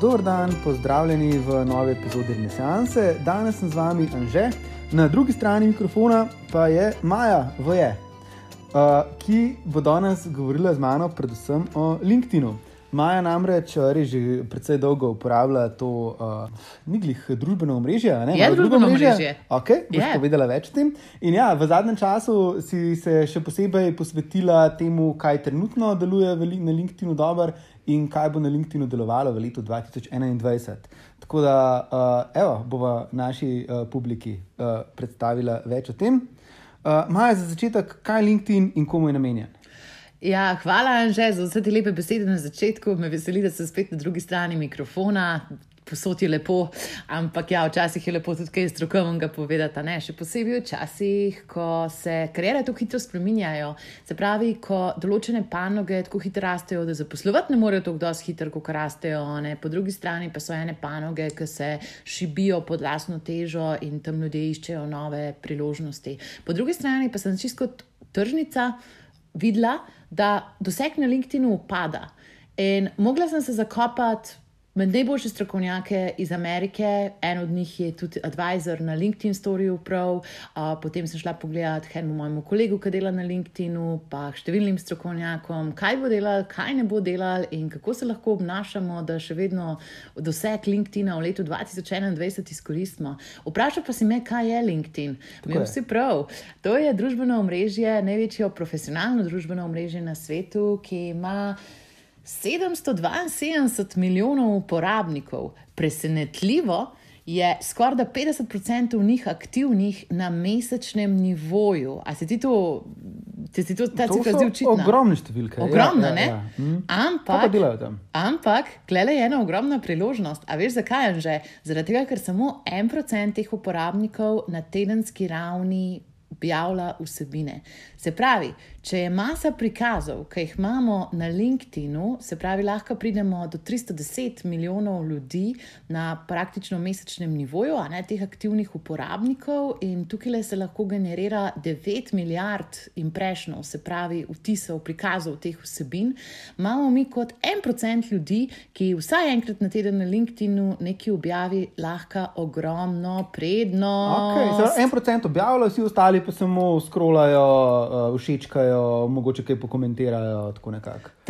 dober dan, pozdravljeni v novi epizodi Renesanse. Danes sem z vami Anže, na drugi strani mikrofona pa je Maja Voje, uh, ki bo danes govorila z mano predvsem o LinkedIn-u. Maja namreč res že precej dolgo uporablja to uh, niglih družbeno omrežje. Ne, Je družbeno omrežje. Ok, boš Je. povedala več o tem. In ja, v zadnjem času si se še posebej posvetila temu, kaj trenutno deluje na LinkedIn-u dobro in kaj bo na LinkedIn-u delovalo v letu 2021. Tako da, uh, evo, bova naši uh, publiki uh, predstavila več o tem. Uh, Maja, za začetek, kaj je LinkedIn in komu je namenjen? Ja, hvala, Anže, za vse te lepe besede na začetku. Me veseli, da sem spet na drugi strani mikrofona. Posod je lepo, ampak ja, včasih je lepo tudi kaj strokovnega povedati. Ne? Še posebej včasih, ko se karijere tako hitro spreminjajo. Se pravi, ko določene panoge tako hitro rastejo, da zaposlovati ne morejo tako dosti hitro, kot rastejo. Ne? Po drugi strani pa so ene panoge, ki se šibijo pod lastno težo in tam ljudje iščejo nove priložnosti. Po drugi strani pa sem čisto tržnica videla, da doseg na LinkedIn-u upada. In mogla sem se zakopati med najboljše strokovnjake iz Amerike, en od njih je tudi advisor na LinkedIn storju, prav. Uh, potem sem šla pogledat enemu mojemu kolegu, ki dela na LinkedIn-u, pa številnim strokovnjakom, kaj bo delal, kaj ne bo delal in kako se lahko obnašamo, da še vedno doseg LinkedIn-a v letu 2021 izkoristimo. Vprašaj pa si me, kaj je LinkedIn. Mi je. vsi prav. To je družbeno omrežje, največje profesionalno družbeno omrežje na svetu, ki ima 772 milijonov uporabnikov. Presenetljivo je skoraj da 50% njih aktivnih na mesečnem nivoju. A se ti to, te si to, ta cifra zdi očitna? ogromne številke. Ogromna, ja, ne? ja, ja. Hm. Ampak, ampak, glede je ena ogromna priložnost. A veš, zakaj je že? Zaradi tega, ker samo en procent teh uporabnikov na tedenski ravni objavlja vsebine. Se pravi, če je masa prikazov, ki jih imamo na LinkedIn-u, se pravi, lahko pridemo do 310 milijonov ljudi na praktično mesečnem nivoju, a ne teh aktivnih uporabnikov, in tukaj se lahko generira 9 milijard impressionov, se pravi, vtisov, prikazov teh vsebin. Imamo mi kot en procent ljudi, ki vsaj enkrat na teden na LinkedIn-u nekaj objavi, lahko ogromno prednost. Okay, en procent objavljajo, vsi ostali pa samo skrolajo, uh, všečkajo, mogoče kaj pokomentirajo.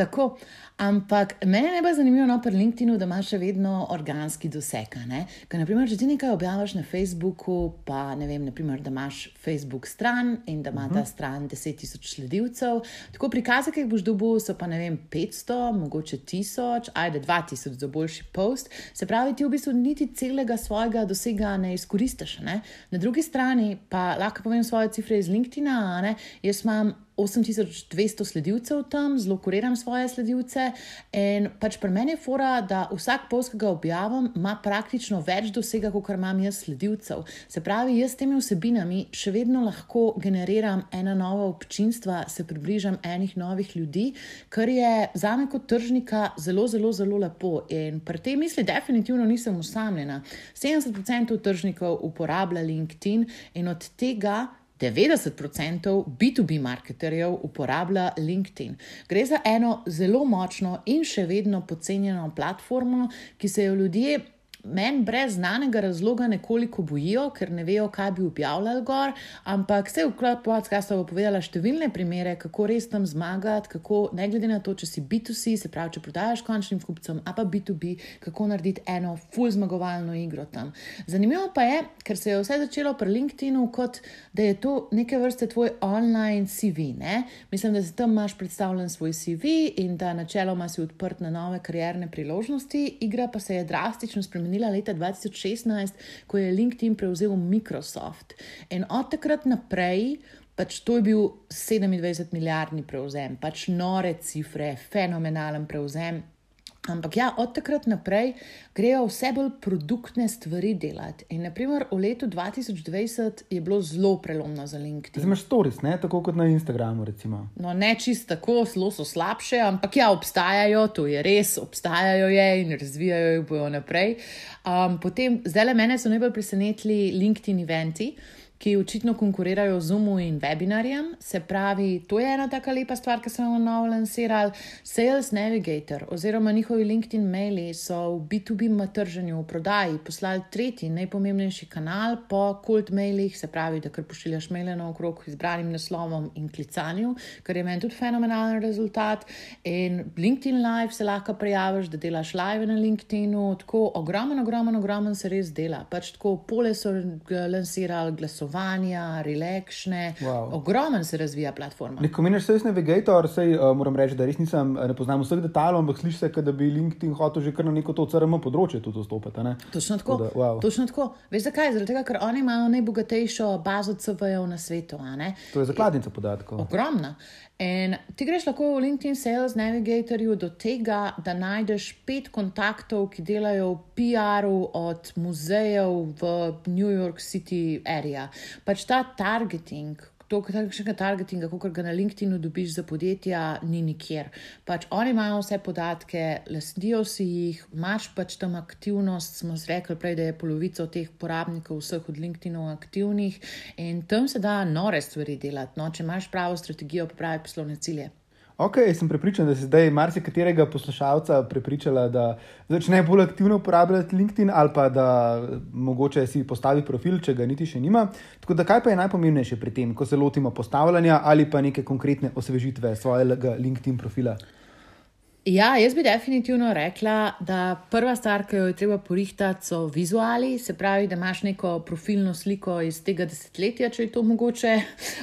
Tako ampak meni je najbolj zanimivo no, pri LinkedIn-u, da imaš še vedno organski doseg. Ker, naprimer, če ti nekaj objaviš na Facebooku, pa ne vem, naprimer, da imaš Facebook stran in da ima ta stran 10.000 sledilcev, tako prikaze, ki jih boš dobil, so pa ne vem, 500, mogoče 1000, ajde 2000 za boljši post. Se pravi, ti v bistvu niti celega svojega dosega ne izkoristiš. Ne? Na drugi strani pa lahko povem svoje cifre iz LinkedIn-a. Jaz imam 8200 sledilcev tam, zelo kuriram svoje sledilce. In pač pri meni je fora, da vsak post, ki ga objavim, ima praktično več dosega, kot imam jaz sledilcev. Se pravi, jaz s temi vsebinami še vedno lahko generiram ena nova občinstva, se približam enih novih ljudi, kar je za me kot tržnika zelo, zelo, zelo lepo. In pri tej misli definitivno nisem usamljena. 70% tržnikov uporablja LinkedIn in od tega 90% B2B marketerjev uporablja LinkedIn. Gre za eno zelo močno in še vedno podcenjeno platformo, ki se jo ljudje. Meni brez znanega razloga nekoliko bojijo, ker ne vejo, kaj bi objavljali gor, ampak vse v podkastu bo povedala številne primere, kako res tam zmagati, kako ne glede na to, če si B2C, se pravi, če prodajaš končnim kupcem, a pa B2B, kako narediti eno full zmagovalno igro tam. Zanimivo pa je, ker se je vse začelo pri LinkedIn-u, kot da je to neke vrste tvoj online CV. Ne? Mislim, da si tam imaš predstavljen svoj CV in da načeloma si odprt na nove karierne priložnosti, igra pa se je drastično spremenila leta 2016, ko je LinkedIn prevzel Microsoft. In od takrat naprej. Pač to je bil 27 milijardni prevzem, pač nore cifre, fenomenalen prevzem. Ampak ja, od takrat naprej grejo vse bolj produktne stvari delati. In naprimer v letu 2020 je bilo zelo prelomno za LinkedIn. Imaš stories, ne? tako kot na Instagramu. Recimo. No, ne čist tako, zelo so slabše, ampak ja, obstajajo, to je res, obstajajo je in razvijajo jih bojo naprej. Um, potem, zdaj le mene so najbolj presenetili LinkedIn eventi. Ki očitno konkurirajo Zoomu in webinarjem. Se pravi, to je ena taka lepa stvar, ki smo jo novo lansirali. Sales Navigator oziroma njihovi LinkedIn maili so v B2B trženju, v prodaji, poslali tretji najpomembnejši kanal po cold mailih, se pravi, da kar pošiljaš maile naokrog izbranim naslovom in klicanju, kar je meni tudi fenomenalen rezultat. In LinkedIn Live se lahko prijaviš, da delaš live na LinkedInu, tako ogromen, ogromen, ogromen se res dela. Pač tako pole so lansirali glasovanja, relakšne, wow. ogromen se razvija platforma. Ko meniš Sales Navigator, sej, uh, moram reči, da res nisem, ne poznam vseh detajlov, ampak slišiš se, da bi LinkedIn hotel že kar na neko to CRM področje tudi dostopati. Točno tako. Da, wow. Točno tako. Veš zakaj? Zaradi tega, ker oni imajo najbogatejšo bazo CV-jev na svetu. To je zakladnica podatkov. Ogromna. In ti greš lahko v LinkedIn Sales Navigatorju do tega, da najdeš pet kontaktov, ki delajo v PR-u od muzejev v New York City area. Pač ta targeting, to, kakšnega targetinga, kot ga na LinkedInu dobiš za podjetja, ni nikjer. Pač oni imajo vse podatke, lasnijo si jih, imaš pač tam aktivnost. Smo rekli prej, da je polovica teh porabnikov vseh od LinkedInov aktivnih in tam se da nore stvari delati. No, če imaš pravo strategijo, pravi poslovne cilje. Ok, sem prepričan, da si zdaj marsikaterega poslušalca prepričala, da začne bolj aktivno uporabljati LinkedIn ali pa da mogoče si postavi profil, če ga niti še nima. Tako da, kaj pa je najpomembnejše pri tem, ko se lotimo postavljanja ali pa neke konkretne osvežitve svojega LinkedIn profila? Ja, jaz bi definitivno rekla, da prva stvar, ki jo je treba porihtati, so vizuali, se pravi, da imaš neko profilno sliko iz tega desetletja, če je to mogoče.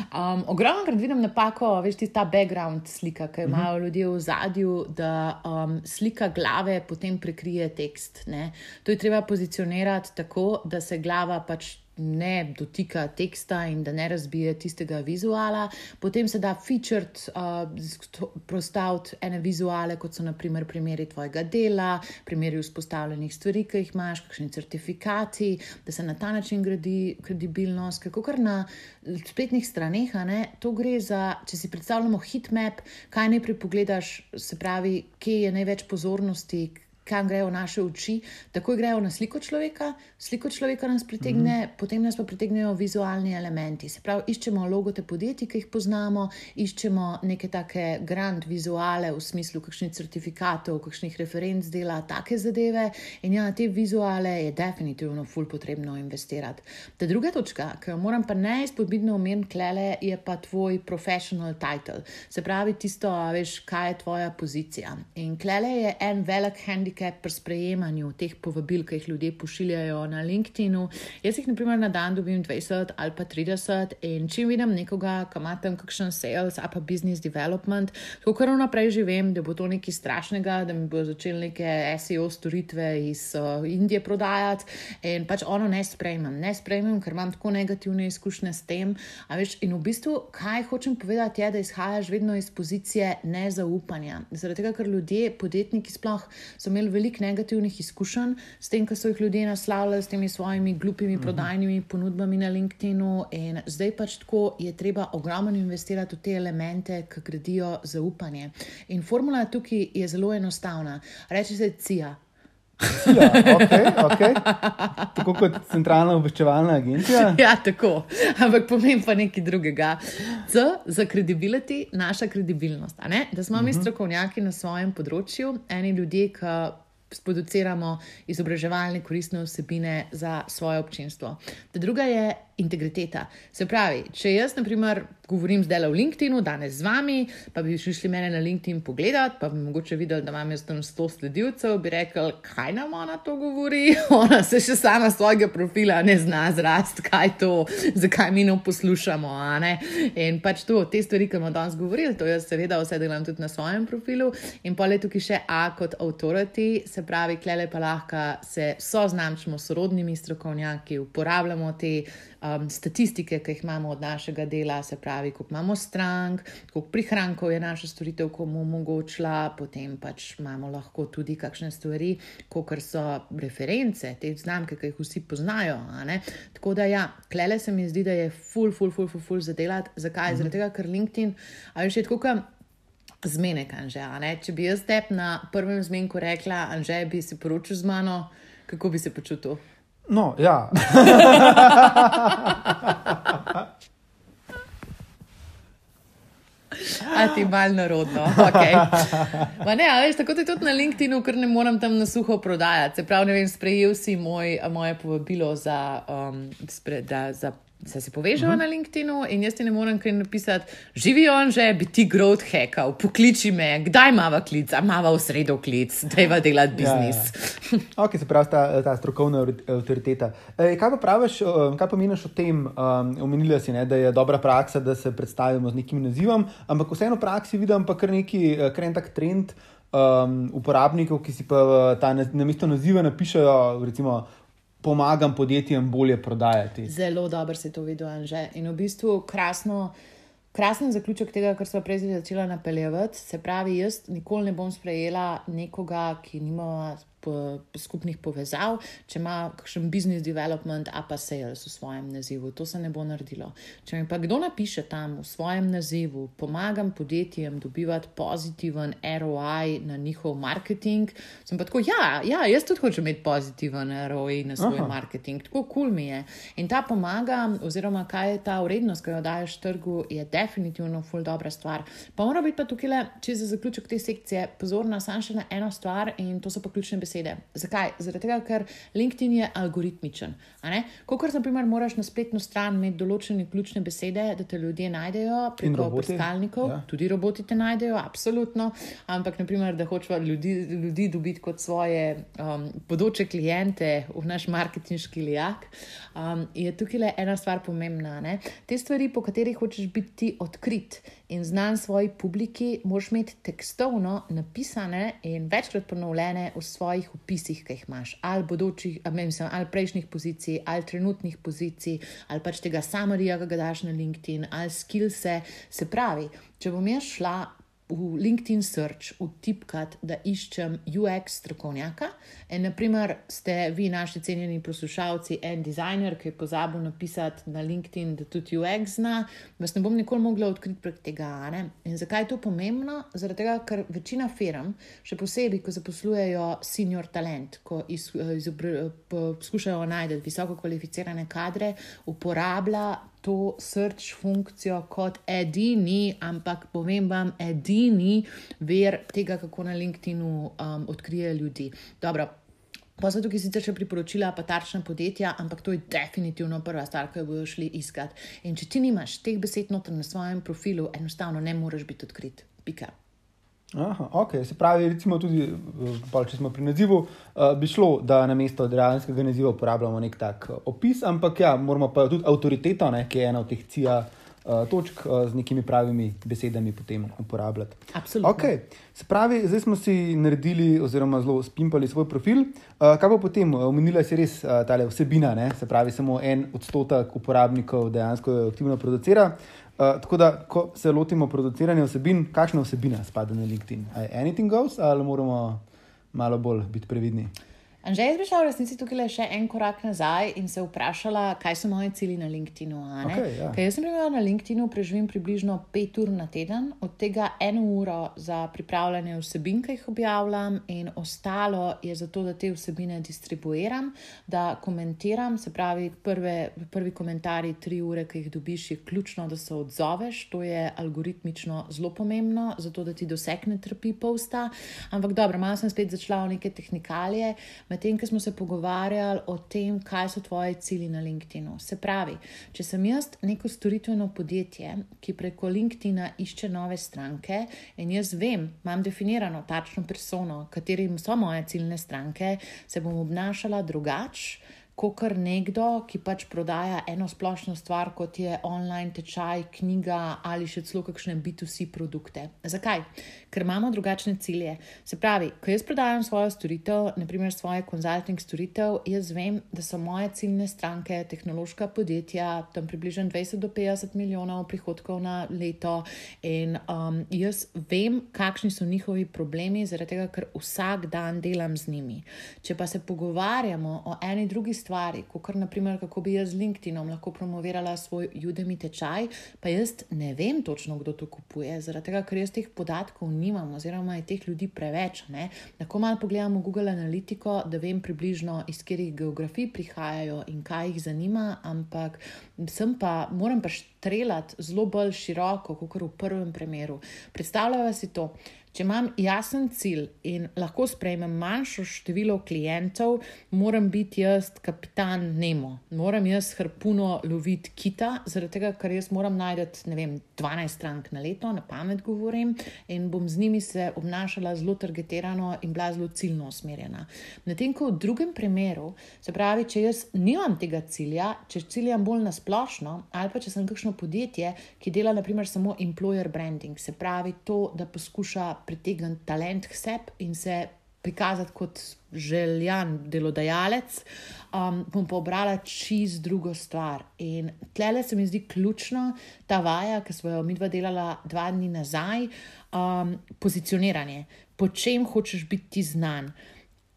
Um, ogromno krat vidim napako, veš, ta background slika, ki jo imajo uh -huh. ljudje v zadju, da um, slika glave potem prekrije tekst. Ne? To je treba pozicionirati tako, da se glava pač ne dotika teksta in da ne razbije tistega vizuala. Potem se da featured, uh, prostaviti ene vizuale, kot so naprimer primeri tvojega dela, primeri vzpostavljenih stvari, ki jih imaš, kakšni certifikati, da se na ta način gradi kredibilnost. Kako kar na spletnih straneh, to gre za, če si predstavljamo hitmap, kaj najprej pogledaš, se pravi, kje je največ pozornosti kam grejo naše oči, tako grejo na sliko človeka, sliko človeka nas pritegne, mm -hmm. potem nas pa pritegnejo vizualni elementi. Se pravi, iščemo logote podjetij, ki jih poznamo, iščemo neke take grand vizuale v smislu kakšnih certifikatov, kakšnih referenc dela, take zadeve. In ja, te vizuale je definitivno ful potrebno investirati. Ta druga točka, ki jo moram pa ne izpodbitno omeniti, klele, je pa tvoj professional title. Se pravi, tisto, veš, kaj je tvoja pozicija. In klele je en velik handicap razlike pri sprejemanju teh povabil, ki jih ljudje pošiljajo na LinkedIn-u. Jaz jih, na primer, na dan dobim 20 ali pa 30, in če vidim nekoga, ki ima tam kakšen sales ali pa business development, tako kar vnaprej že vem, da bo to nekaj strašnega, da mi bo začel neke SEO storitve iz uh, Indije prodajati, in pač ono ne sprejmem. Ne sprejmem, ker imam tako negativne izkušnje s tem. Veš, in v bistvu, kaj hočem povedati, je, da izhajaš vedno iz pozicije nezaupanja. Zaradi tega, ker ljudje, podjetniki sploh so imeli imeli veliko negativnih izkušenj s tem, kar so jih ljudje naslavljali s temi svojimi glupimi -hmm. prodajnimi ponudbami na LinkedIn-u. In zdaj pač tako je treba ogromno investirati v te elemente, ki gradijo zaupanje. In formula tukaj je zelo enostavna. Reče se CIA. Ja, okay, okay. Tako kot centralna obveščevalna agencija. Ja, tako. Ampak pomeni pa nekaj drugega. C za kredibiliti, naša kredibilnost. Da smo uh -huh. mi mhm. strokovnjaki na svojem področju, eni ljudje, ki sproduciramo izobraževalne koristne vsebine za svoje občinstvo. Ta druga je integriteta. Se pravi, če jaz, na primer, govorim zdaj le v LinkedIn-u, danes z vami, pa bi šli mene na LinkedIn pogledat, pa bi mogoče videl, da imam jaz tam 100 sledilcev, bi rekel, kaj nam ona to govori. Ona se še sama svojega profila ne zna zrast, kaj to, zakaj mi ne poslušamo. Ne? In pač to, te stvari, ki smo danes govorili, to jaz seveda vse delam tudi na svojem profilu. In pa je tukaj še A kot authority, se pravi, klele pa lahko se soznamčimo s sorodnimi strokovnjaki, uporabljamo te um, statistike, ki jih imamo od našega dela, se pravi, koliko imamo strank, koliko prihrankov je naša storitev komu omogočila, potem pač imamo lahko tudi kakšne stvari, kot so reference, te znamke, ki jih vsi poznajo. Tako da, ja, klele se mi zdi, da je full, full, full, full, full za delati. Zakaj? Mhm. Zaradi tega, ker LinkedIn, ali še tako. Zmenek, Anže. Če bi jaz tep na prvem zmenku rekla, Anže, bi si poročil z mano, kako bi se počutil? No, ja. A ti mal narodno, ok. Ma ne, veš, tako da tudi na LinkedInu, ker ne moram tam na suho prodajati. Se pravi, ne vem, sprejel si moj, moje povabilo za, um, spre, da, za se si povežemo uh -huh. na LinkedIn in jaz ti ne morem kaj napisati, živi on že, bi ti growth hackal, pokliči me, kdaj ima klic, a ima v sredo klic, da je delati biznis. Ja, ja. ok, se pravi, ta, ta strokovna avtoriteta. E, kaj pa praviš, kaj pa meniš o tem? Um, omenila si, ne, da je dobra praksa, da se predstavimo z nekim nazivom, ampak vseeno v praksi vidim pa kar neki eh, kar en tak trend. Um, uporabnikov, ki si pa eh, ta na mesto naziva napišajo, recimo, pomagam podjetjem bolje prodajati. Zelo dobro si to videl, Anže. In v bistvu krasno. Krasen zaključek tega, kar smo prej začeli napeljevati, se pravi, jaz nikoli ne bom sprejela nekoga, ki nima skupnih povezav, če ima kakšen business development, a pa sales v svojem nazivu. To se ne bo naredilo. Če mi pa kdo napiše tam v svojem nazivu, pomagam podjetjem dobivati pozitiven ROI na njihov marketing, sem pa tako, ja, ja jaz tudi hočem imeti pozitiven ROI na svoj Aha. marketing, tako kul cool mi je. In ta pomaga, oziroma kaj je ta vrednost, ki jo daješ trgu, je definitivno ful dobra stvar. Pa mora biti pa tukaj, le, če za zaključek te sekcije, pozorna samo še na eno stvar in to so pa ključne besede besede. Zakaj? Zaradi tega, ker LinkedIn je algoritmičen. Ko kar, na primer, moraš na spletno stran imeti določene ključne besede, da te ljudje najdejo, preko brskalnikov, ja. tudi roboti te najdejo, absolutno. Ampak, naprimer, da hočeš ljudi, ljudi dobiti kot svoje um, bodoče klijente v naš marketinški lijak, um, je tukaj le ena stvar pomembna. Ne? Te stvari, po katerih hočeš biti odkrit in znan svoji publiki, moraš imeti tekstovno napisane in večkrat ponovljene v svojih opisih, ki jih imaš, ali, bodočih, mislim, ali prejšnjih pozicij, ali trenutnih pozicij, ali pač tega samarija, ki ga daš na LinkedIn, ali skillse. Se pravi, če bom jaz šla v LinkedIn search vtipkati, da iščem UX strokovnjaka. In, naprimer, ste vi, naši cenjeni poslušalci, en dizajner, ki je pozabil napisati na LinkedIn, da tudi UX zna, vas ne bom nikoli mogla odkriti prek tega. Ne? In zakaj je to pomembno? Zaradi tega, ker večina firm, še posebej, ko zaposlujejo senior talent, ko iz, iz, poskušajo najti visoko kvalificirane kadre, uporablja to search funkcijo kot edini, ampak povem vam, edini ver tega, kako na LinkedIn-u um, odkrije ljudi. Dobro. So tukaj sicer še priporočila, pa tarčna podjetja, ampak to je definitivno prva stvar, ki jo bodo šli iskat. In če ti nimaš teh besed noter na svojem profilu, enostavno ne moreš biti odkrit. Pika. Aha, ok, se pravi, recimo tudi, pa, če smo pri nazivu, uh, bi šlo, da na mesto dejanskega naziva uporabljamo nek tak uh, opis, ampak ja, moramo pa tudi avtoriteto, ne, ki je ena od teh cija uh, točk, uh, z nekimi pravimi besedami potem uporabljati. Absolutno. Okay. Se pravi, zdaj smo si naredili, oziroma zelo spimpali svoj profil. Uh, kaj pa potem, omenila si res uh, ta vsebina, ne? se pravi, samo en odstotek uporabnikov dejansko aktivno producira. Uh, tako da, ko se lotimo produciranja vsebin, kakšna vsebina spada na LinkedIn? Je anything goes ali moramo malo bolj biti previdni? Že jaz bi šla v resnici tukaj le še en korak nazaj in se vprašala, kaj so moje cilji na LinkedIn-u. Okay, ja. Jaz sem na LinkedIn-u preživim približno pet ur na teden, od tega eno uro za pripravljanje vsebin, ki jih objavljam, in ostalo je zato, da te vsebine distribuiram, da komentiram. Se pravi, prve, prvi komentarji, tri ure, ki jih dobiš, je ključno, da se odzoveš. To je algoritmično zelo pomembno, zato da ti doseg ne trpi posta. Ampak dobro, malo sem spet začela v neke tehnikalije medtem ko smo se pogovarjali o tem, kaj so tvoji cilji na LinkedIn-u. Se pravi, če sem jaz neko storitveno podjetje, ki preko LinkedIn-a išče nove stranke in jaz vem, imam definirano tačno persono, katerim so moje ciljne stranke, se bom obnašala drugače kot nekdo, ki pač prodaja eno splošno stvar, kot je online tečaj, knjiga ali še celo kakšne B2C produkte. Zakaj? Ker imamo drugačne cilje. Se pravi, ko jaz prodajam svojo storitev, naprimer svoje konzulting storitev, jaz vem, da so moje ciljne stranke tehnološka podjetja, tam približno 20 do 50 milijonov prihodkov na leto in um, jaz vem, kakšni so njihovi problemi, zaradi tega, ker vsak dan delam z njimi. Če pa se pogovarjamo o eni drugi stvari, stvari, kot naprimer, kako bi jaz z LinkedInom lahko promovirala svoj Udemy tečaj, pa jaz ne vem točno, kdo to kupuje, zaradi tega, ker jaz teh podatkov nimam, oziroma je teh ljudi preveč. Lahko malo pogledamo Google Analytico, da vem približno, iz katerih geografij prihajajo in kaj jih zanima, ampak sem pa, moram pa streljati zelo bolj široko, kot v prvem primeru. Predstavljamo si to. Če imam jasen cilj in lahko sprejmem manjšo število klientov, moram biti jaz kapitan Nemo, moram jaz harpuno loviti kita, zaradi tega, ker jaz moram najti, ne vem, 12 strank na leto, na pamet govorim, in bom z njimi se obnašala zelo targetirano in bila zelo ciljno usmerjena. Medtem ko v drugem primeru, se pravi, če jaz nimam tega cilja, če ciljam bolj na splošno, ali pa če sem kakšno podjetje, ki dela naprimer samo employer branding, se pravi to, da poskuša pritegniti talent k sebi in se prikazati kot željan delodajalec, um, bom pa obrala čist drugo stvar. In tle se mi zdi ključno ta vaja, ki smo jo mi dva delala dva dni nazaj, um, pozicioniranje. Po čem hočeš biti znan?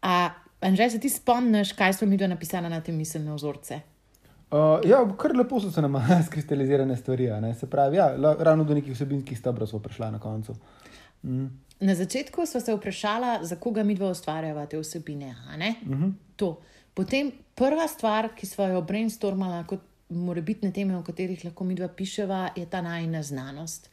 A, Anže, se ti spomniš, kaj smo mi dva napisali na te miselne vzorce? Uh, ja, kar lepo so se nam skristalizirane stvari. Se pravi, ja, ravno do nekih vsebinskih stebrov smo prišli na koncu. Mm. Na začetku smo se vprašali, za koga mi dva ustvarjava te vsebine. Uh -huh. Potem prva stvar, ki smo jo brainstormali, kot na teme, o katerih lahko mi dva piševa, je ta najna znanost.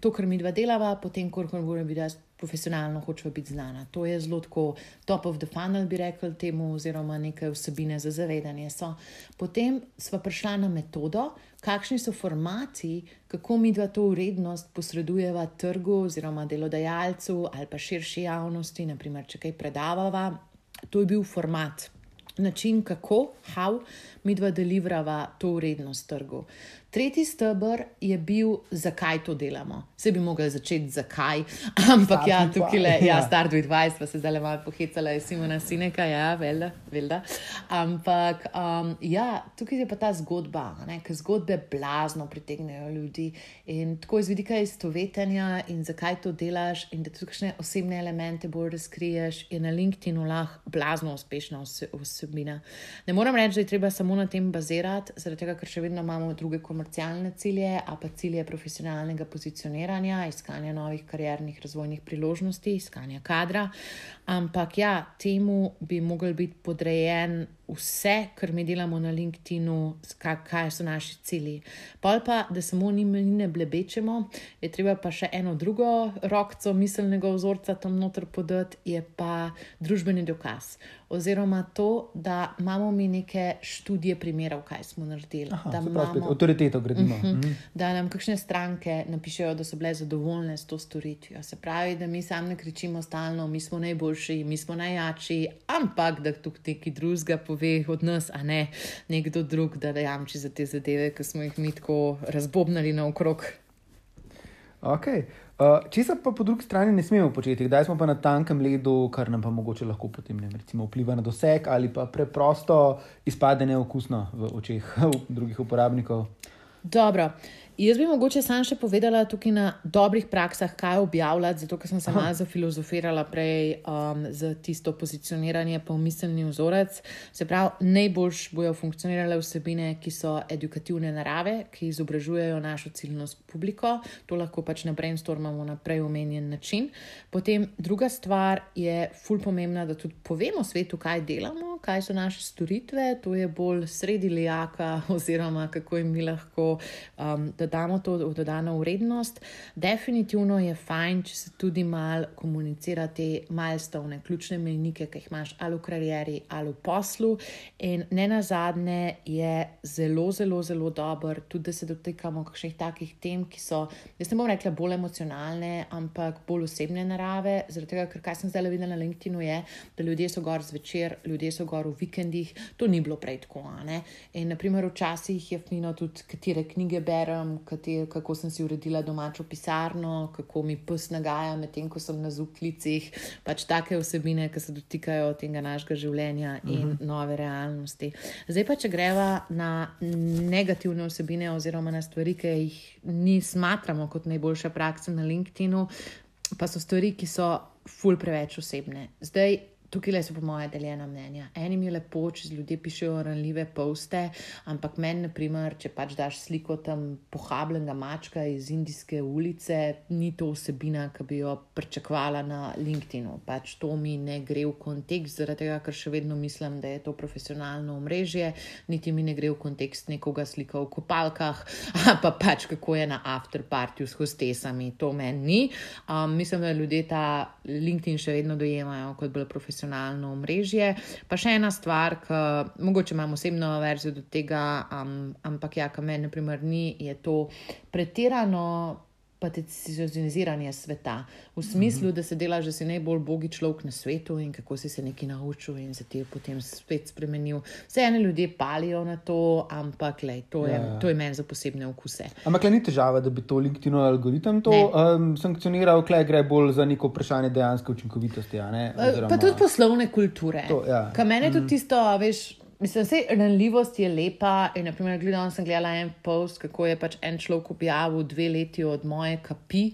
To, kar mi dva delava, potem, ko biti jaz profesionalno hočeva biti znana. To je zelo tako top of the funnel, bi rekel temu, oziroma nekaj vsebine za zavedanje. So. Potem smo prišli na metodo, kakšni so formati, kako mi dva to urednost posredujeva trgu oziroma delodajalcu ali pa širši javnosti, naprimer, če kaj predavava. To je bil format. Način, kako, how mi dva delivrava to urednost trgu. Tretji stebr je bil, zakaj to delamo. Se bi mogli začeti, zakaj, ampak start ja, tukaj le, ja, Star 20, pa se zdaj le malo pohecala, je Simona Sineka, ja, velda, velda. Ampak um, ja, tukaj je pa ta zgodba, ker zgodbe blazno pritegnejo ljudi in tako iz vidika istovetenja in zakaj to delaš in da tudi kakšne osebne elemente bolj razkriješ, je na LinkedIn-u lahko blazno uspešna osebina. Ne moram reči, da je treba samo na tem bazirati, zaradi tega, ker še vedno imamo druge komunikacije komercialne cilje, a pa cilje profesionalnega pozicioniranja, iskanja novih kariernih razvojnih priložnosti, iskanja kadra. Ampak ja, temu bi mogel biti podrejen vse, kar mi delamo na LinkedIn-u, kaj so naši cilji. Pol pa, da samo njim ne blebečemo, je treba pa še eno drugo rokco miselnega vzorca tam noter podati, je pa družbeni dokaz. Oziroma to, da imamo mi neke študije primerov, kaj smo naredili. Aha, da imamo avtoriteto gradimo. Uh -huh, uh -huh. Da nam kakšne stranke napišejo, da so bile zadovoljne s to storitvijo. Se pravi, da mi sami ne kričimo stalno, mi smo najboljši, mi smo najjači, ampak da tukaj neki drugega pove od nas, a ne nekdo drug, da jamči za te zadeve, ki smo jih mi tako razbobnali naokrog. Okay. Uh, Če se pa po drugi strani ne smemo početi, kdaj smo pa na tankem ledu, kar nam pa mogoče lahko potem ne, recimo, vpliva na doseg ali pa preprosto izpade neokusno v očeh drugih uporabnikov. Dobro. Jaz bi mogoče sam še povedala tukaj na dobrih praksah, kaj objavljati, zato ker sem sama zafilozofirala prej um, za tisto pozicioniranje, pa umiselni vzorec. Se pravi, najboljš bojo funkcionirale vsebine, ki so edukativne narave, ki izobražujejo našo ciljno publiko. To lahko pač na brainstormamo na prej omenjen način. Potem druga stvar je ful pomembna, da tudi povemo svetu, kaj delamo, kaj so naše storitve. To je bolj sredi lijaka oziroma kako jim mi lahko. Um, da damo to dodano vrednost. Definitivno je fajn, če se tudi malo komunicira te milestone, ključne menike, ki jih imaš ali v karieri ali v poslu. In ne na zadnje je zelo, zelo, zelo dober, tudi da se dotikamo kakšnih takih tem, ki so, jaz ne bom rekla bolj emocionalne, ampak bolj osebne narave. Zaradi tega, ker kaj sem zdaj videla na LinkedIn-u, je, da ljudje so gor zvečer, ljudje so gor v vikendih, to ni bilo prej tako. In naprimer, včasih je fino tudi, katere knjige berem, kater, kako sem si uredila domačo pisarno, kako mi pes nagaja, medtem ko sem na zuklicih, pač take vsebine, ki se dotikajo tega našega življenja in uh mhm. -huh. nove realnosti. Zdaj pa, če greva na negativne vsebine oziroma na stvari, ki jih ni smatramo kot najboljša praksa na LinkedIn-u, pa so stvari, ki so ful preveč osebne. Zdaj, Tukaj so po moje deljena mnenja. Enim je lepo, če ljudje pišejo ranljive poste, ampak meni, naprimer, če pač daš sliko tam pohabljenega mačka iz Indijske ulice, ni to osebina, ki bi jo pričakovala na LinkedInu. Pač to mi ne gre v kontekst, zaradi tega, ker še vedno mislim, da je to profesionalno omrežje, niti mi ne gre v kontekst nekoga slika v kopalkah, pa pač kako je na afterpartiju s hostesami. To meni ni. Um, mislim, da ljudje ta LinkedIn še vedno dojemajo kot bolj profesionalno profesionalno omrežje. Pa še ena stvar, ki mogoče imam osebno verzijo do tega, um, ampak ja, kar meni, na primer, ni, je to pretirano paticijoniziranje sveta, v smislu, da se dela, že si najbolj bogi človek na svetu in kako si se nekaj naučil in se ti je potem spet spremenil. Vse ene ljudje palijo na to, ampak lej, to, je, ja. to je meni za posebne okuse. Ampak ni težava, da bi to LinkedIn algoritem to um, sankcioniral, klej gre bolj za neko vprašanje dejanske učinkovitosti. Oziroma... Pa tudi poslovne kulture. To, ja. Kaj meni je mm. tudi tisto, veš. Mislim, je ranljivost je lepa. In, naprimer, gledal sem gledala en post, kako je pač en človek objavil dve leti od moje kapi.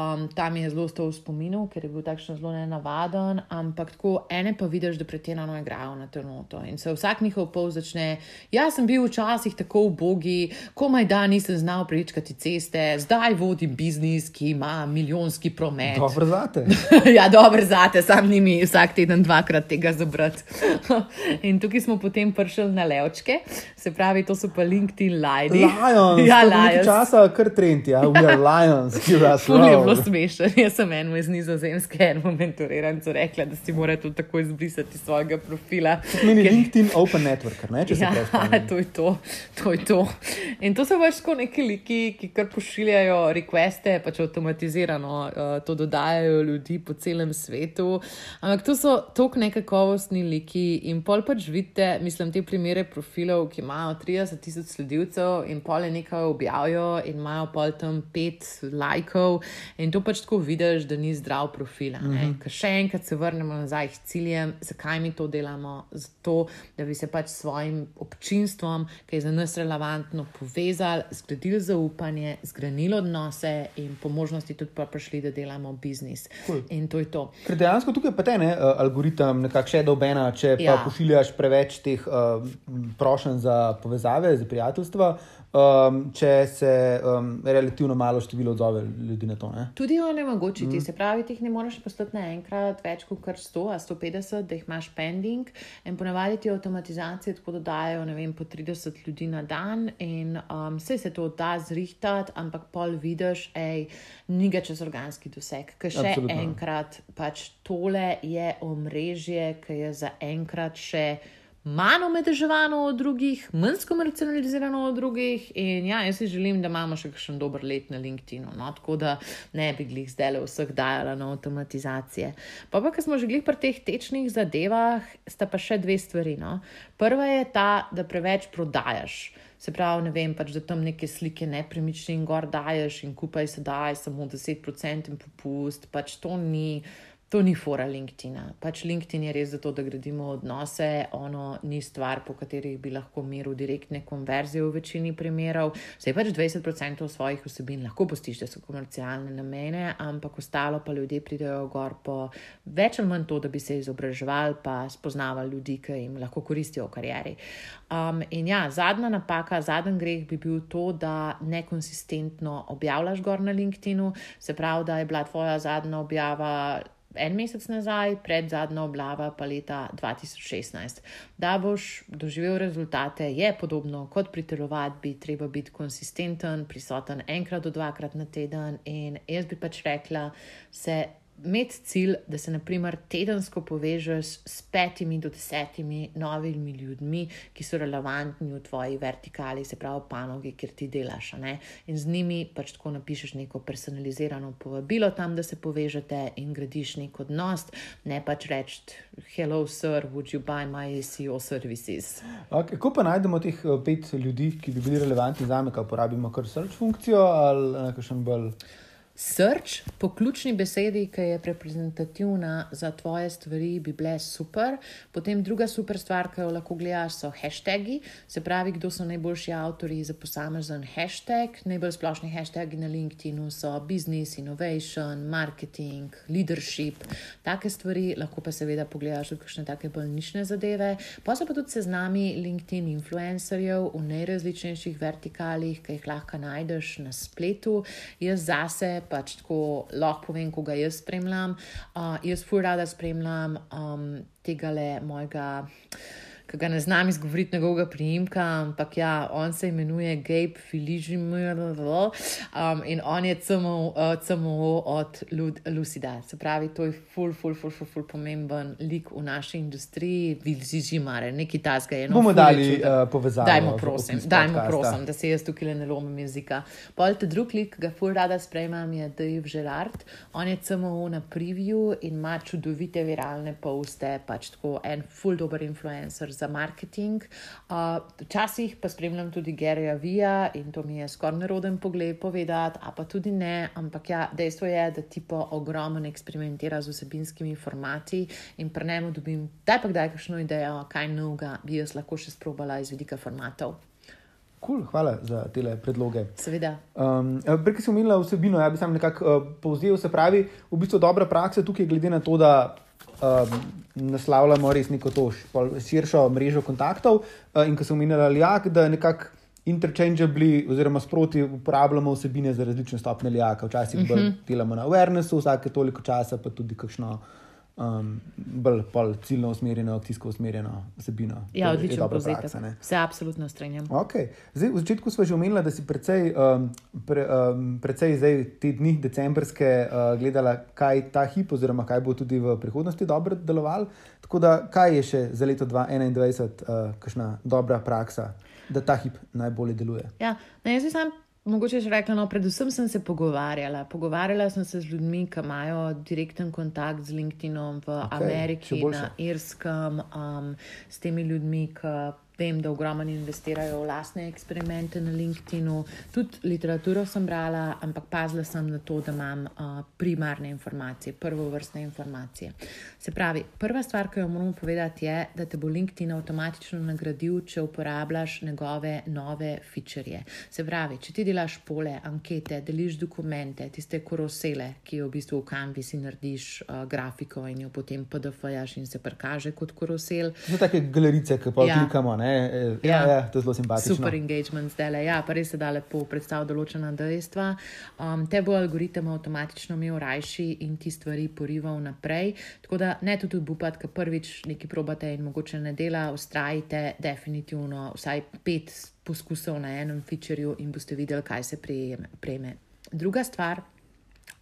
Um, tam je zelo ostal v spominu, ker je bil takšen zelo nenavaden, ampak tako ene pa vidiš, da pretirano igrajo na ternoto. In se vsak njihov pol začne. Jaz sem bil včasih tako ubogi, komaj da nisem znal prečkati ceste, zdaj vodim biznis, ki ima milijonski promet. Dobro zate. ja, dobro zate, sam nimi vsak teden dvakrat tega zabrati. In tukaj smo potem prišli na levčke, se pravi, to so pa LinkedIn Lions. Lions, ja, Lions. Časa kar trend, ja, we are Lions, give us love zelo smešen. Jaz sem eno iz Nizozemske, eno mentoriranco rekla, da si mora to tako izbrisati svojega profila. Meni je LinkedIn Open Network, ne če se ja, to je to, to je to. In to so pač tako neki liki, ki kar pošiljajo requeste, pač avtomatizirano uh, to dodajajo ljudi po celem svetu. Ampak to so tako nekakovostni liki in pol pač vidite, mislim, te primere profilov, ki imajo 30 tisoč sledilcev in pol je nekaj objavijo in imajo pol tam pet lajkov. In to pač tako vidiš, da ni zdrav profil. Mm -hmm. Ker še enkrat se vrnemo nazaj k ciljem, zakaj mi to delamo? Zato, da bi se pač s svojim občinstvom, ki je za nas relevantno, povezali, zgradili zaupanje, zgradili odnose in po možnosti tudi pa prišli, da delamo biznis. Cool. In to je to. Ker dejansko tukaj pa te ne, uh, algoritem nekako še dobena, če ja. pa pošiljaš preveč teh uh, prošenj za povezave, za prijateljstva um, če se um, relativno malo število odzove ljudi na to. Ne? Tudi onemogočiti, mm. se pravi, ti ne moreš postati naenkrat več kot 100, 150, da jih imaš pending in ponavadi ti avtomatizacije tako dodajo, ne vem, po 30 ljudi na dan in um, vse se to da zrihtati, ampak pol vidiš, hej, ni ga čez organski doseg, ker še Absolutno. enkrat pač tole je omrežje, ki je za enkrat še manj omedeževano od drugih, manj skomercializirano od drugih. In ja, jaz si želim, da imamo še kakšen dober let na LinkedIn-u, no? tako da ne bi jih zdaj le vseh dajala na avtomatizacije. Pa pa, ker smo že pri teh tečnih zadevah, sta pa še dve stvari. No? Prva je ta, da preveč prodajaš. Se pravi, ne vem, pač, da tam neke slike nepremičnin gor daješ in kupaj se daj samo 10% popust, pač to ni. To ni fora LinkedIn. Pač LinkedIn je res zato, da gradimo odnose, ono ni stvar, po kateri bi lahko meril direktne konverzije v večini primerov. Vse pač 20% svojih vsebin lahko postiš, da so komercialne namene, ampak ostalo pa ljudje pridejo gor po več ali manj to, da bi se izobraževali, pa spoznavali ljudi, ki jim lahko koristijo v karieri. Um, in ja, zadnja napaka, zadnji greh bi bil to, da nekonsistentno objavljaš gor na LinkedIn-u, se pravi, da je bila tvoja zadnja objava en mesec nazaj, pred zadnjo oblava pa leta 2016. Da boš doživel rezultate, je podobno kot pri telovadbi, treba biti konsistenten, prisoten enkrat do dvakrat na teden. In jaz bi pač rekla, se imeti cilj, da se naprimer tedensko povežeš s petimi do desetimi novimi ljudmi, ki so relevantni v tvoji vertikali, se pravi, panogi, kjer ti delaš. In z njimi pač tako napišeš neko personalizirano povabilo tam, da se povežete in gradiš nek odnos, ne pač reči: Hello, sir, would you buy my SEO services? Okay, kako pa najdemo teh eh, pet ljudi, ki bi bili relevantni za me, ko uporabimo kar search funkcijo ali nekaj bolj? Search po ključni besedi, ki je reprezentativna za tvoje stvari, bi bile super. Potem druga super stvar, ki jo lahko gledaš, so hashtagi, se pravi, kdo so najboljši avtori za posamezen hashtag. Najbolj splošni hashtagi na LinkedIn so business, innovation, marketing, leadership, take stvari. Lahko pa seveda pogledaš tudi kakšne take bolj nišne zadeve. Pa so pa tudi seznami LinkedIn influencerjev v najrazličnejših vertikalih, ki jih lahko najdeš na spletu. Jaz zase pač tako lahko povem, ko ga jaz spremljam. Uh, jaz fur rada spremljam um, tega le mojega ki ga ne znam izgovoriti njegovega priimka, ampak ja, on se imenuje Gabe Filižimir um, in on je CMO, uh, CMO od Lucida. Se pravi, to je ful, ful, ful, ful, ful pomemben lik v naši industriji, Filižimare, neki tasga je. No, bomo dali uh, povezavo. Dajmo, prosim, dajmo, prosim, da se jaz tukaj ne lomim jezika. Pol te drug lik, ki ga ful rada sprejmem, je Dave Gerard. On je CMO na preview in ima čudovite viralne poste, pač tako en ful dober influencer za marketing. Včasih pa spremljam tudi Gerija Vija in to mi je skoraj neroden pogled povedati, a pa tudi ne. Ampak ja, dejstvo je, da ti pa ogromno eksperimentira z vsebinskimi formati in pri njemu dobim, da je pa kdaj kakšno idejo, kaj novega bi jaz lahko še sprobala iz vidika formatov. Cool, hvala za te predloge. Seveda. Um, Prej sem omenila vsebino, ja bi sam nekako uh, povzel, se pravi, v bistvu dobra praksa tukaj, glede na to, da um, naslavljamo res neko to širšo mrežo kontaktov. Uh, in ko sem omenila Lijak, da nekako interchangeably oziroma sproti uporabljamo vsebine za različne stopne Lijaka. Včasih uh -huh. bolj delamo na awarenessu, vsake toliko časa pa tudi kakšno um, bolj ciljno usmerjeno, akcijsko usmerjeno vsebino. Ja, odlično povzetek. Se absolutno strinjam. Okay. Zdaj, v začetku smo že omenili, da si precej, um, pre, um, precej zdaj te dni decembrske uh, gledala, kaj ta hip oziroma kaj bo tudi v prihodnosti dobro deloval. Tako da, kaj je še za leto 2021, uh, kakšna dobra praksa, da ta hip najbolje deluje? Ja, ne, jaz sem Mogoče že rekla, no, predvsem sem se pogovarjala. Pogovarjala sem se z ljudmi, ki imajo direkten kontakt z LinkedInom v okay, Ameriki, na Irskem, um, s temi ljudmi, ki Vem, da ogromno investirajo v lastne eksperimente na LinkedIn-u, tudi literaturo sem brala, ampak pazila sem na to, da imam uh, primarne informacije, prvo vrstne informacije. Se pravi, prva stvar, ki jo moramo povedati, je, da te bo LinkedIn avtomatično nagradil, če uporabljaš njegove nove feature. Se pravi, če ti delaš pole, ankete, deliš dokumente, tiste korosele, ki jo v bistvu v Canvasi narediš uh, grafiko in jo potem PDF-jaš in se prikaže kot korosel. To so take galerice, ki pa ja. klikamo. Ne? Ja, ja. Ja, to je zelo simpatično. Super engagement zdaj le, ja, pa res se da lepo predstaviti določena dejstva. Um, te bo algoritem avtomatično imel rajši in ti stvari porival naprej. Tako da ne tudi upati, ker prvič nekaj probate in mogoče ne dela, ustrajite definitivno vsaj pet poskusov na enem featureju in boste videli, kaj se prejme. Druga stvar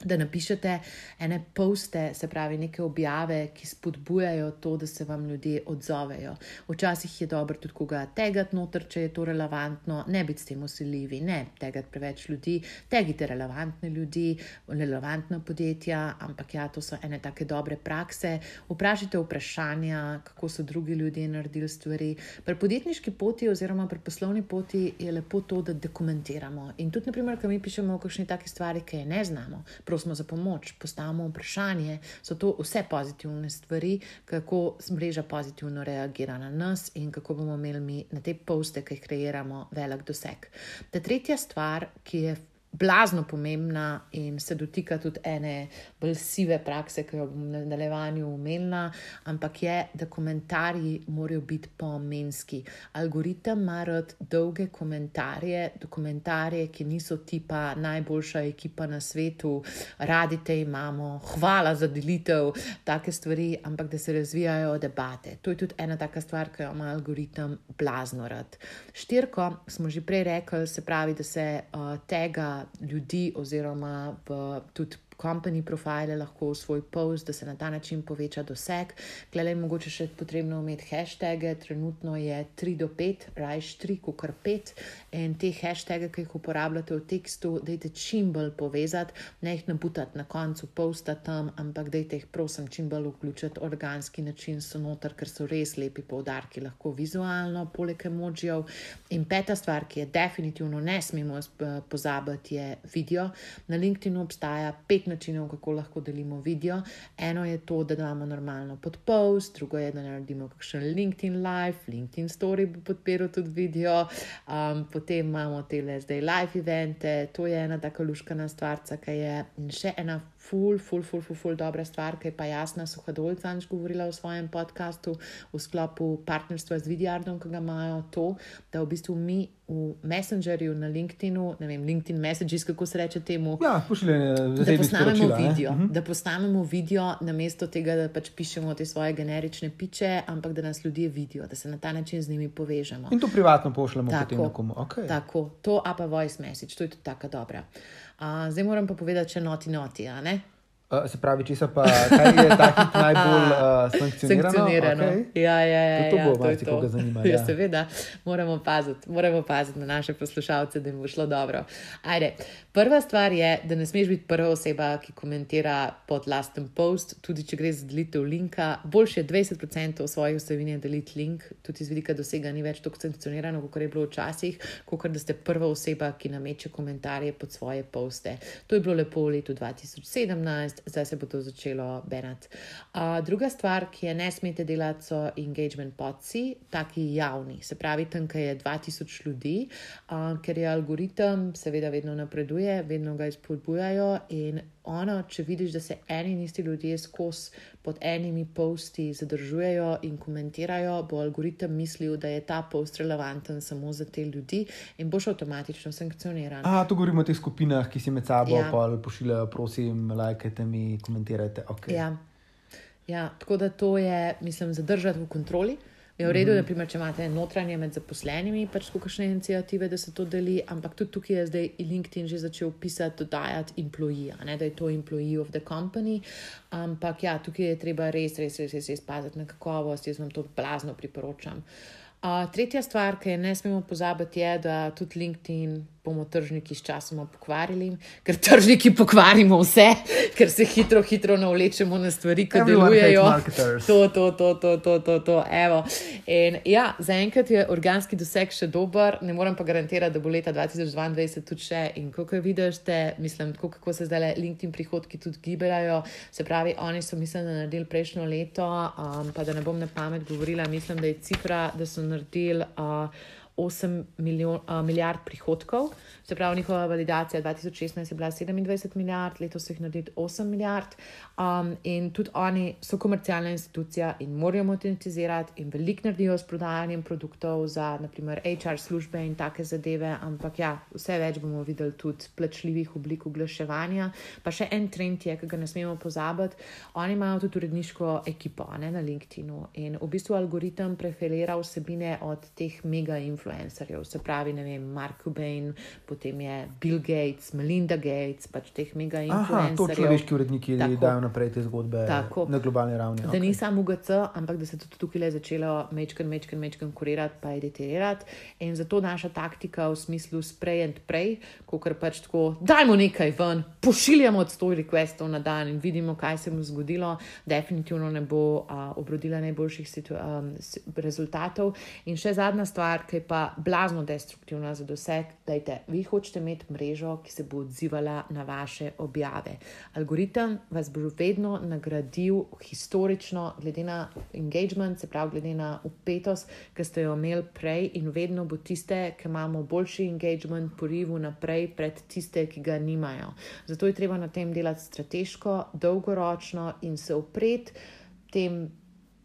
da napišete ene poste, se pravi, neke objave, ki spodbujajo to, da se vam ljudje odzovejo. Včasih je dobro tudi koga tegati noter, če je to relevantno, ne biti s tem usiljivi, ne tegati preveč ljudi, tegite relevantne ljudi, relevantna podjetja, ampak ja, to so ene take dobre prakse. Vprašajte vprašanja, kako so drugi ljudje naredili stvari. Pri podjetniški poti oziroma pri poslovni poti je lepo to, da dokumentiramo. In tudi, naprimer, ko mi pišemo o kakšni taki stvari, ki je ne znamo prosimo za pomoč, postavimo vprašanje, so to vse pozitivne stvari, kako mreža pozitivno reagira na nas in kako bomo imeli mi na te poste, ki jih kreiramo, velik doseg. Ta tretja stvar, ki je blazno pomembna in se dotika tudi ene bolj sive prakse, ki jo bom v nadaljevanju umenila, ampak je, da komentarji morajo biti pomenski. Algoritem ima rad dolge komentarje, komentarje, ki niso tipa najboljša ekipa na svetu, radite imamo, hvala za delitev, take stvari, ampak da se razvijajo debate. To je tudi ena taka stvar, ki jo ima algoritem blazno rad. Štirko smo že prej rekli, se pravi, da se uh, tega ljudi, oziroma v, tudi company profile lahko v svoj post, da se na ta način poveča doseg. Klej je mogoče še potrebno imeti hashtage, trenutno je 3 do 5, rajš 3, kukar 5. In te hashtage, ki jih uporabljate v tekstu, dajte čim bolj povezati, ne jih naputati na koncu posta tam, ampak dajte jih prosim čim bolj vključiti organski način so noter, ker so res lepi poudarki, lahko vizualno, poleg emojijev. In peta stvar, ki je definitivno ne smemo pozabiti, je video. Na LinkedIn obstaja pet načinov, kako lahko delimo video. Eno je to, da damo normalno pod post, drugo je, da naredimo kakšen LinkedIn live, LinkedIn story bo podpiral tudi video, um, potem imamo te le zdaj live evente, to je ena taka luškana stvarca, ki je in še ena ful, ful, ful, ful, ful dobra stvar, ki je pa jasna Suhadolca govorila v svojem podkastu v sklopu partnerstva z Vidjardom, ki ga imajo to, da v bistvu mi v Messengerju na LinkedInu, ne vem, LinkedIn Messages, kako se reče temu. Ja, pošiljanje da posnamemo video, ne? Mhm. da posnamemo video namesto tega, da pač pišemo te svoje generične piče, ampak da nas ljudje vidijo, da se na ta način z njimi povežemo. In to privatno pošljemo potem nekomu. Okay. Tako, to apa voice message, to je tudi tako dobra. Uh, zdaj moram pa povedati, če noti noti, a ne? Uh, se pravi, če se pa kaj je tako najbolj uh, sankcionirano? sankcionirano. Okay. Ja, ja, ja, to, to ja, bo malo, če koga zanima. Ja, ja. seveda, moramo paziti, moramo paziti na naše poslušalce, da jim bo šlo dobro. Ajde. Prva stvar je, da ne smeš biti prva oseba, ki komentira pod lasten post, tudi če gre za delitev linka. Boljše je 20% svojih osebin deliti link, tudi z vidika dosega ni več tako sankcionirano, kot je bilo včasih, kot da ste prva oseba, ki nameče komentarje pod svoje poste. To je bilo lepo v letu 2017 zdaj se bo to začelo benati. Uh, druga stvar, ki je ne smete delati, so engagement podci, taki javni, se pravi, tam, kjer je 2000 ljudi, uh, ker je algoritem, seveda, vedno napreduje, vedno ga izpodbujajo. In ono, če vidiš, da se eni in isti ljudje skozi pod enimi posti zadržujejo in komentirajo, bo algoritem mislil, da je ta post relevanten samo za te ljudi in boš avtomatično sankcioniran. A, to govorimo o teh skupinah, ki si med sabo ja. pošiljajo, prosim, lajkajte mi, komentirajte. Okay. Ja. Ja, tako da to je, mislim, zadržati v kontroli. Je v redu, mm -hmm. da če imate notranje med zaposlenimi, pač kakšne inicijative, da se to deli, ampak tudi tukaj je zdaj LinkedIn že začel pisati, dodajati employee, ne, da je to employee of the company. Ampak ja, tukaj je treba res, res, res, res, res paziti na kakovost, jaz vam to blazno priporočam. Uh, tretja stvar, ki je ne smemo pozabiti, je, da tudi LinkedIn bomo tržniki s časom pokvarili, ker tržniki pokvarimo vse, ker se hitro, hitro navlečemo na stvari, ki delujejo. To, to, to, to, to, to, to. In ja, zaenkrat je organski doseg še dober, ne morem pa garantirati, da bo leta 2022 tudi še. In kako vidiš, mislim, tako, kako se zdaj LinkedIn prihodki tudi gibljajo. Se pravi, oni so, mislim, da naredili prejšnjo leto, um, pa da ne bom na pamet govorila, mislim, da je cifra, da so naredili. Uh, 8 milijon, uh, milijard prihodkov, se pravi, njihova validacija 2016 je bila 27 milijard, letos jih naredili 8 milijard. Um, in tudi oni so komercialna institucija in morajo monetizirati, in veliko naredijo s prodajanjem produktov za, naprimer, HR službe in take zadeve. Ampak ja, vse več bomo videli tudi plačljivih oblik oglaševanja. Pa še en trend je, ki ga ne smemo pozabiti. Oni imajo tudi uredniško ekipo ne, na LinkedIn-u in v bistvu algoritem preferira vsebine od teh mega influencerjev influencerjev, se pravi, ne vem, Mark Cuban, potem je Bill Gates, Melinda Gates, pač teh mega influencerjev. To človeški uredniki dajo naprej te zgodbe tako, na globalni ravni. Da okay. ni samo UGC, ampak da se tudi tukaj le začelo mečken, mečken, mečken kurirati, pa editirati. In zato naša taktika v smislu spray and pray, ko kar pač tako, dajmo nekaj ven, pošiljamo od 100 requestov na dan in vidimo, kaj se mu zgodilo, definitivno ne bo uh, obrodila najboljših um, rezultatov. In še zadnja stvar, ki pa pa blazno destruktivna za doseg, da vi hočete imeti mrežo, ki se bo odzivala na vaše objave. Algoritem vas bo vedno nagradil historično, glede na engagement, se pravi, glede na upetost, ki ste jo imeli prej, in vedno bo tiste, ki imamo boljši engagement, porivu naprej pred tiste, ki ga nimajo. Zato je treba na tem delati strateško, dolgoročno in se upreti tem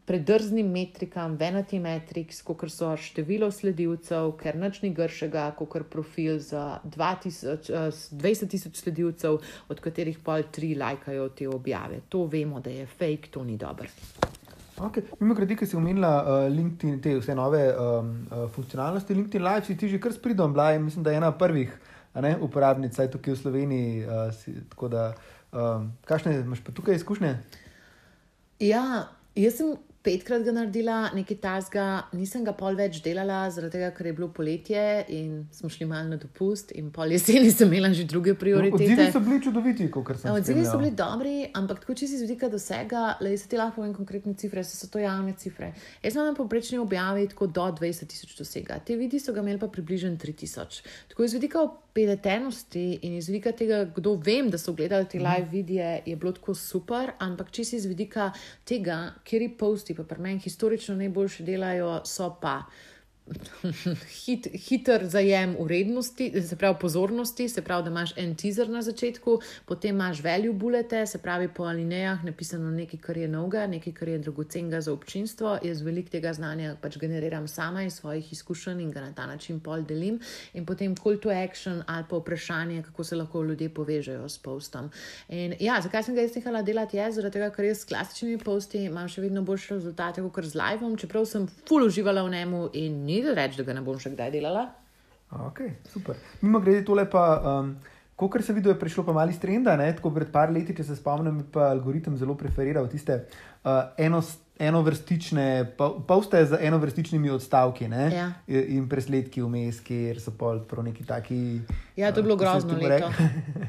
predrznim metrikam, venati metriks, kot so število sledilcev, ker nič ni gršega, kot profil za 20 tisoč sledilcev, od katerih pol tri lajkajo te objave. To vemo, da je fake, to ni dobro. Okay. Mimo grede, ki si omenila uh, LinkedIn, te vse nove um, uh, funkcionalnosti, LinkedIn Live, si ti že kar spridom bila in mislim, da je ena prvih ne, uporabnic tukaj v Sloveniji. Uh, si, tako da Um, kakšne imaš pa tukaj izkušnje? Ja, jaz sem petkrat ga naredila, nekaj tasga, nisem ga pol več delala, zaradi tega, ker je bilo poletje in smo šli malo na dopust, in pol jeseni sem imela že druge No, prioritete. odzivi so bili čudoviti, kot sem Ja, Odzivi so bili dobri, ampak tako če si z vidika dosega, le se ti lahko povem konkretne cifre, so, so to javne cifre. Jaz imam na povprečni objavi tako do 20 tisoč dosega, te vidi so ga imeli pa približno 3 tisoč. Tako iz vidika opeletenosti in iz vidika tega, kdo vem, da so gledali te live videe, je bilo tako super, ampak če si iz vidika tega, kjer posti pa pri meni historično najboljše delajo, so pa hit, hiter zajem urednosti, se pravi pozornosti, se pravi, da imaš en teaser na začetku, potem imaš value bulete, se pravi po alinejah napisano nekaj, kar je novega, nekaj, kar je dragocenega za občinstvo. Jaz velik tega znanja pač generiram sama iz svojih izkušenj in ga na ta način pol delim. In potem call to action ali pa vprašanje, kako se lahko ljudje povežejo s postom. In ja, zakaj sem ga jaz nehala delati? Je zaradi tega, ker jaz s klasičnimi posti imam še vedno boljše rezultate kot z live, čeprav sem full uživala v njemu in ni da reči, da ga ne bom še kdaj delala. Ok, super. Mimo grede tole pa. Um, Ko se vidi, je prišlo pa malo iz trenda, ne? tako pred par leti, če se spomnim, je pa algoritem zelo preferiral tiste uh, eno, enovrstične, poste z enovrstičnimi odstavki ne? Ja. in presledki vmes, kjer so pol prav neki taki. Ja, to je bilo se grozno leto.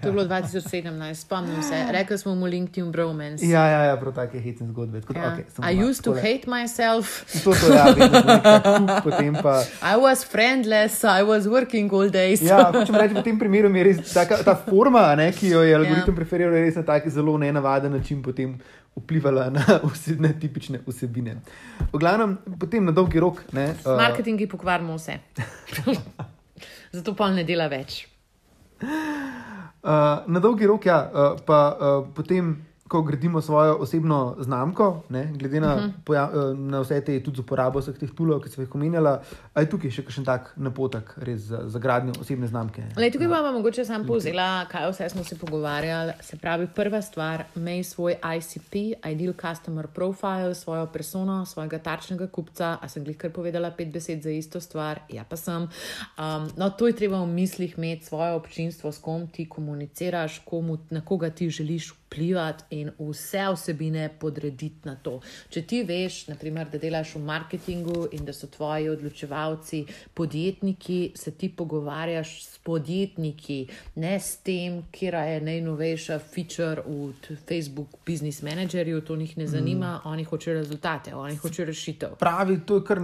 To je bilo 2017, spomnim se. Rekli smo mu LinkedIn Bromance. ja, ja, ja, prav take hecne zgodbe. Da, Ja. okay, I doma, used to takole. hate myself. To so ja, vedno kup, potem pa. I was friendless, I was working all days. Ja, hočem reči, v tem primeru mi je res taka, ta forma, ne, ki jo je algoritem Ja. preferiral, res na tak zelo nenavaden način potem vplivala na vse ne tipične vsebine. V glavnem, potem na dolgi rok. Ne, uh, Marketingi pokvarimo vse. Zato pa ne dela več. Uh, na dolgi rok, ja, uh, pa uh, potem, ko gradimo svojo osebno znamko, ne, glede na, uh -huh. poja, uh, na vse te, tudi z uporabo vseh teh tulov, ki sem jih omenjala, aj tukaj še kakšen tak napotek res za, za gradnjo osebne znamke. Le, tukaj vam mogoče sam povzela, kaj vse smo se pogovarjali. Se pravi, prva stvar, imej svoj ICP, Ideal Customer Profile, svojo persono, svojega tarčnega kupca. A sem glih kar povedala pet besed za isto stvar? Ja, pa sem. Um, no, to je treba v mislih imeti svoje občinstvo, s kom ti komuniciraš, komu, na koga ti želiš vplivati in vse vsebine podrediti na to. Če ti veš, naprimer, da delaš v marketingu in da so tvoji odločevalci podjetniki, se ti pogovarjaš s podjetniki, ne s tem, kera je najnovejša feature v Facebook Business Managerju, to njih ne zanima, mm. oni hočejo rezultate, oni hočejo rešitev. Pravi, to je kar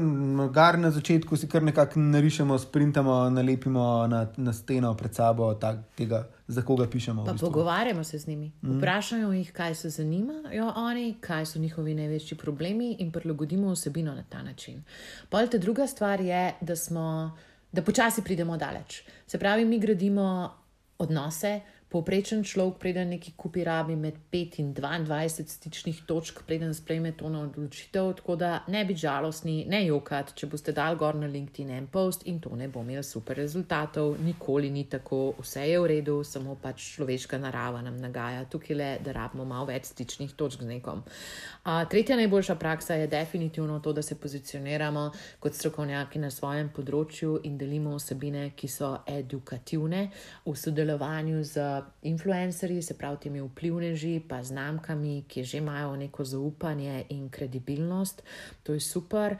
gar na začetku, si kar nekako narišemo, sprintamo, nalepimo na, na steno pred sabo, tak, tega, za koga pišemo. Pa v bistvu. pogovarjamo se z njimi. Mm. Vprašajo jih, kaj se zanimajo oni, kaj so njihovi največji problemi, in prilagodimo vsebino na ta način. Pol ta druga stvar je, da smo, da počasi pridemo daleč. Se pravi, mi gradimo odnose. Povprečen človek, preden neki kupi, rabi med 5 in 22 stičnih točk, preden sprejme to na odločitev. Tako da ne biti žalostni, ne jokati, če boste dal gor na LinkedIn en post in to ne bo imel super rezultatov, nikoli ni tako, vse je v redu, samo pač človeška narava nam nagaja tukaj le, da rabimo malo več stičnih točk z nekom. A, tretja najboljša praksa je definitivno to, da se pozicioniramo kot strokovnjaki na svojem področju in delimo vsebine, ki so edukativne v sodelovanju z influencerji, se pravi temi vplivneži, pa znamkami, ki že imajo neko zaupanje in kredibilnost. To je super.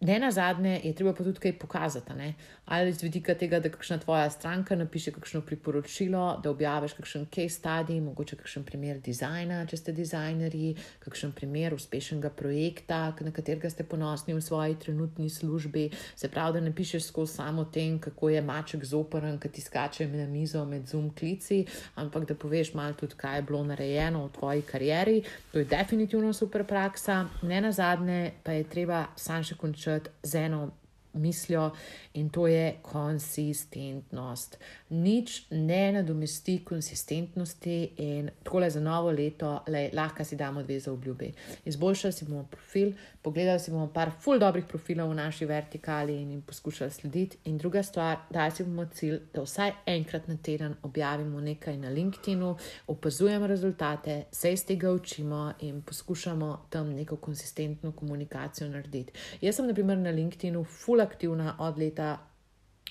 Ne na zadnje je treba pa tudi kaj pokazati. Ne? Ali z vidika tega, da kakšna tvoja stranka napiše kakšno priporočilo, da objaviš kakšen case study, mogoče kakšen primer dizajna, če ste dizajnerji, kakšen primer uspešnega projekta, na katerega ste ponosni v svoji trenutni službi. Se pravi, da ne pišeš skozi samo tem, kako je maček zoprn, ki ti skače na mizo med zoom klici, ampak da poveš malo tudi, kaj je bilo narejeno v tvoji karieri. To je definitivno super praksa. Ne na zadnje pa je treba sam še končati z eno mislijo in to je konsistentnost. Nič ne nadomesti konsistentnosti in tole za novo leto, lej, lahko si damo dve za obljubi. Izboljšali si bomo profil, pogledali si bomo par full dobrih profilov v naši vertikali in jim poskušali slediti. In druga stvar, da si bomo cilj, da vsaj enkrat na teden objavimo nekaj na LinkedInu, opazujemo rezultate, se iz tega učimo in poskušamo tam neko konsistentno komunikacijo narediti. Jaz sem, na primer, na LinkedInu full aktivna od leta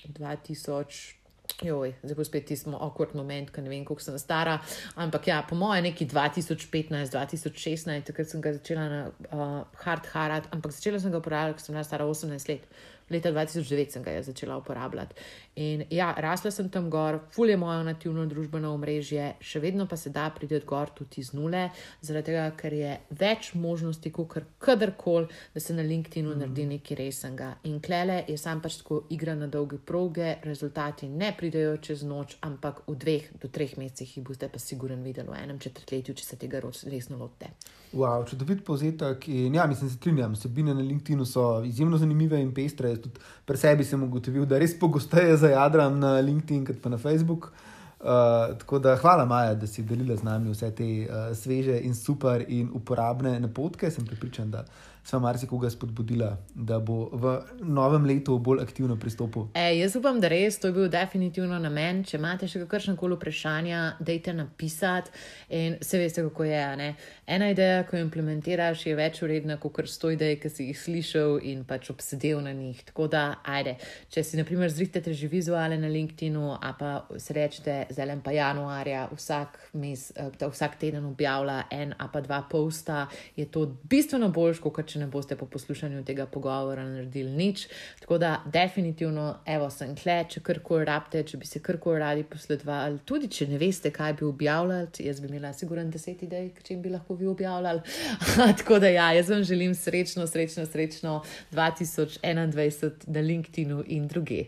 2000. Joj, zdaj bo spet tisti okvart moment, ko ne vem, koliko sem stara. Ampak ja, po mojem, neki 2015-2016, takrat sem ga začela na uh, hard harat, ampak začela sem ga uporabljati, ko sem bila stara 18 let. Leta 2009 sem ga začela uporabljati. In ja, rasla sem tam gor, ful je moje nativno družbeno omrežje, še vedno pa se da priti gor tudi iz nule, zaradi tega, ker je več možnosti, kot kadarkoli, da se na LinkedIn-u mm. naredi nekaj resnega. In klele je sam pač tako igra na dolge proge, rezultati ne pridejo čez noč, ampak v dveh do treh mesecih jih boste pa siguren videli v enem četrtletju, če se tega resno lotite. Wow, čudovit povzetek. In ja, mislim, se strinjam, sebine na LinkedIn-u so izjemno zanimive in pestre tudi pri sebi sem ugotovil, da res pogosteje zajadram na LinkedIn kot pa na Facebook. Uh, tako da hvala, Maja, da si delila z nami vse te uh, sveže in super in uporabne napotke. Sem pripričan, da sem marsikoga spodbudila, da bo v novem letu bolj aktivno pristopil. E, jaz upam, da res to je bil definitivno namen. Če imate še kakršne koli vprašanja, dajte napisati. In se veste, kako je. Ne? Ena ideja, ko jo implementiraš, je več uredna kot sto idej, ki si jih slišal in pač obsedel na njih. Tako da, ajde, če si naprimer zrihtete že vizuale na LinkedIn-u, a pa se rečete, zelen pa januarja, vsak, mes, eh, vsak teden objavlja en a pa dva posta, je to bistveno boljš, kot če če ne boste po poslušanju tega pogovora naredili nič. Tako da, definitivno, evo, sem kle, če karkoli rabite, če bi se karkoli radi posledovali, tudi če ne veste, kaj bi objavljali, jaz bi imela siguren deset idej, če bi lahko vi objavljali. Tako da, ja, jaz vam želim srečno, srečno, srečno 2021 na LinkedInu in druge.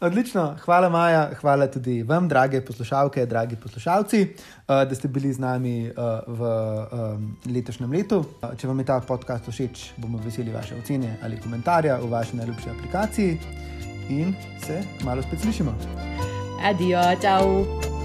Odlično, hvala Maja, hvala tudi vam, drage poslušalke, dragi poslušalci, uh, da ste bili z nami uh, v letošnjem letu. Uh, če vam je ta podcast všeč, bomo veseli vaše ocene ali komentarja v vaši najljubši aplikaciji in se malo spet slišimo. Adijo, čau!